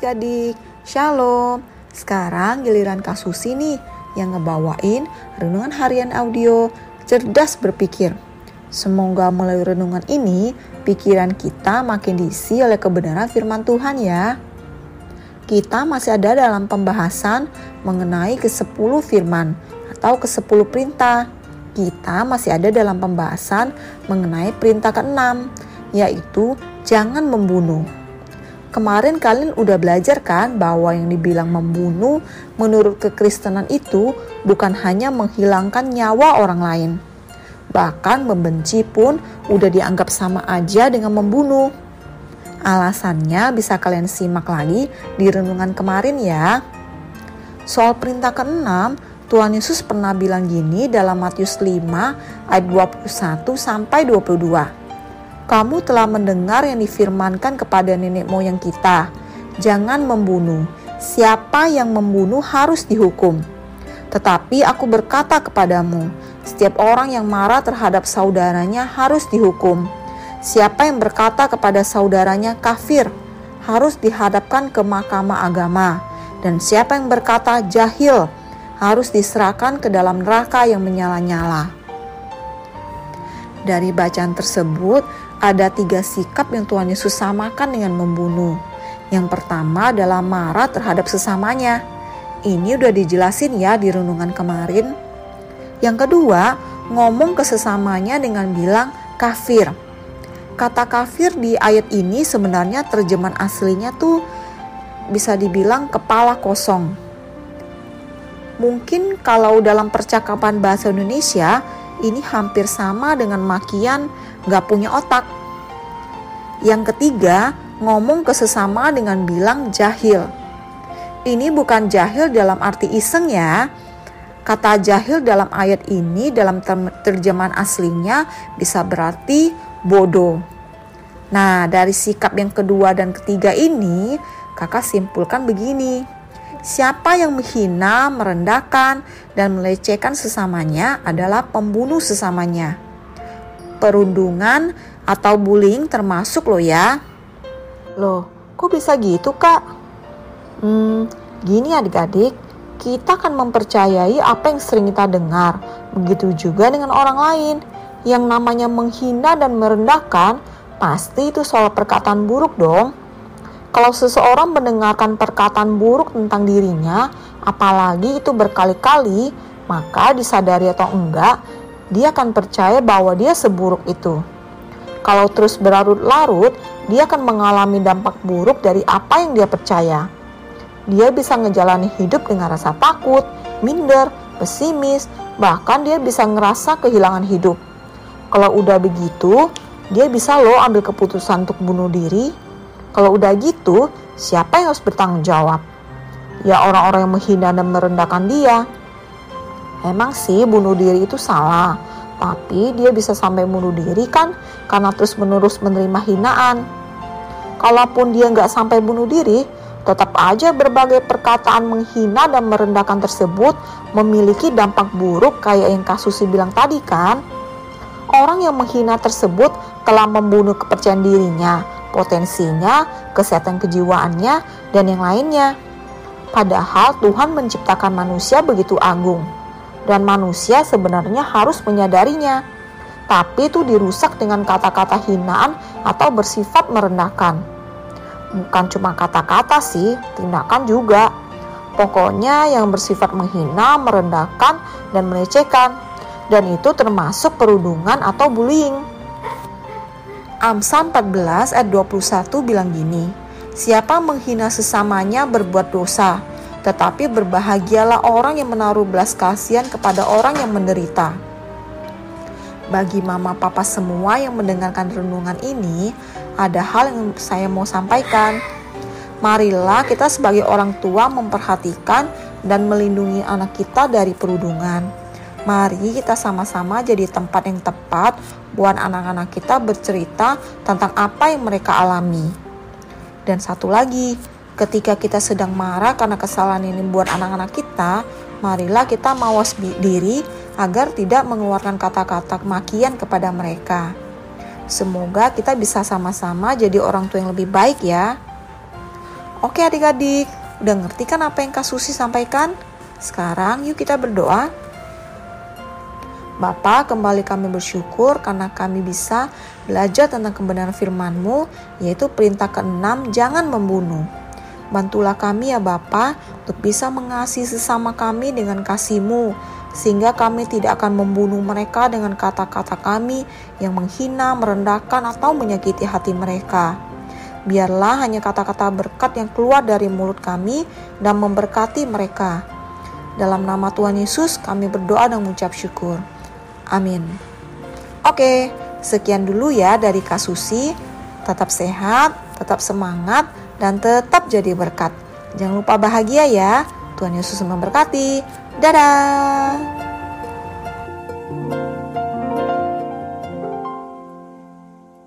Adik-adik, Shalom. Sekarang giliran Kak Susi nih yang ngebawain renungan harian audio cerdas berpikir. Semoga melalui renungan ini pikiran kita makin diisi oleh kebenaran firman Tuhan ya. Kita masih ada dalam pembahasan mengenai ke-10 firman atau ke-10 perintah. Kita masih ada dalam pembahasan mengenai perintah ke-6 yaitu jangan membunuh. Kemarin kalian udah belajar kan bahwa yang dibilang membunuh menurut kekristenan itu bukan hanya menghilangkan nyawa orang lain. Bahkan membenci pun udah dianggap sama aja dengan membunuh. Alasannya bisa kalian simak lagi di renungan kemarin ya. Soal perintah ke-6, Tuhan Yesus pernah bilang gini dalam Matius 5 ayat 21 sampai 22 kamu telah mendengar yang difirmankan kepada nenek moyang kita, jangan membunuh. Siapa yang membunuh harus dihukum. Tetapi aku berkata kepadamu, setiap orang yang marah terhadap saudaranya harus dihukum. Siapa yang berkata kepada saudaranya kafir harus dihadapkan ke mahkamah agama, dan siapa yang berkata jahil harus diserahkan ke dalam neraka yang menyala-nyala. Dari bacaan tersebut, ada tiga sikap yang Tuhan Yesus samakan dengan membunuh. Yang pertama adalah marah terhadap sesamanya. Ini udah dijelasin ya di renungan kemarin. Yang kedua, ngomong ke sesamanya dengan bilang kafir. Kata kafir di ayat ini sebenarnya terjemahan aslinya tuh bisa dibilang kepala kosong. Mungkin kalau dalam percakapan bahasa Indonesia ini hampir sama dengan makian gak punya otak. Yang ketiga, ngomong ke sesama dengan bilang jahil. Ini bukan jahil dalam arti iseng ya. Kata jahil dalam ayat ini dalam terjemahan aslinya bisa berarti bodoh. Nah, dari sikap yang kedua dan ketiga ini, kakak simpulkan begini. Siapa yang menghina, merendahkan, dan melecehkan sesamanya adalah pembunuh sesamanya perundungan atau bullying termasuk loh ya. Loh, kok bisa gitu kak? Hmm, gini adik-adik, kita akan mempercayai apa yang sering kita dengar. Begitu juga dengan orang lain. Yang namanya menghina dan merendahkan, pasti itu soal perkataan buruk dong. Kalau seseorang mendengarkan perkataan buruk tentang dirinya, apalagi itu berkali-kali, maka disadari atau enggak, dia akan percaya bahwa dia seburuk itu. Kalau terus berlarut-larut, dia akan mengalami dampak buruk dari apa yang dia percaya. Dia bisa ngejalani hidup dengan rasa takut, minder, pesimis, bahkan dia bisa ngerasa kehilangan hidup. Kalau udah begitu, dia bisa loh ambil keputusan untuk bunuh diri. Kalau udah gitu, siapa yang harus bertanggung jawab? Ya orang-orang yang menghina dan merendahkan dia. Emang sih bunuh diri itu salah, tapi dia bisa sampai bunuh diri kan karena terus-menerus menerima hinaan. Kalaupun dia nggak sampai bunuh diri, tetap aja berbagai perkataan menghina dan merendahkan tersebut memiliki dampak buruk kayak yang kasus bilang tadi kan. Orang yang menghina tersebut telah membunuh kepercayaan dirinya, potensinya, kesehatan kejiwaannya, dan yang lainnya. Padahal Tuhan menciptakan manusia begitu agung dan manusia sebenarnya harus menyadarinya. Tapi itu dirusak dengan kata-kata hinaan atau bersifat merendahkan. Bukan cuma kata-kata sih, tindakan juga. Pokoknya yang bersifat menghina, merendahkan, dan melecehkan. Dan itu termasuk perundungan atau bullying. Amsal 14 ayat 21 bilang gini, Siapa menghina sesamanya berbuat dosa, tetapi berbahagialah orang yang menaruh belas kasihan kepada orang yang menderita. Bagi mama papa semua yang mendengarkan renungan ini, ada hal yang saya mau sampaikan. Marilah kita sebagai orang tua memperhatikan dan melindungi anak kita dari perundungan. Mari kita sama-sama jadi tempat yang tepat buat anak-anak kita bercerita tentang apa yang mereka alami. Dan satu lagi, Ketika kita sedang marah karena kesalahan ini buat anak-anak kita, marilah kita mawas diri agar tidak mengeluarkan kata-kata makian kepada mereka. Semoga kita bisa sama-sama jadi orang tua yang lebih baik ya. Oke adik-adik, udah ngerti kan apa yang Kak Susi sampaikan? Sekarang yuk kita berdoa. Bapa, kembali kami bersyukur karena kami bisa belajar tentang kebenaran firman-Mu, yaitu perintah ke-6, jangan membunuh. Bantulah kami ya Bapa untuk bisa mengasihi sesama kami dengan kasih-Mu, sehingga kami tidak akan membunuh mereka dengan kata-kata kami yang menghina, merendahkan, atau menyakiti hati mereka. Biarlah hanya kata-kata berkat yang keluar dari mulut kami dan memberkati mereka. Dalam nama Tuhan Yesus kami berdoa dan mengucap syukur. Amin. Oke, sekian dulu ya dari Kasusi. Tetap sehat, tetap semangat, dan tetap jadi berkat. Jangan lupa bahagia ya. Tuhan Yesus memberkati. Dadah.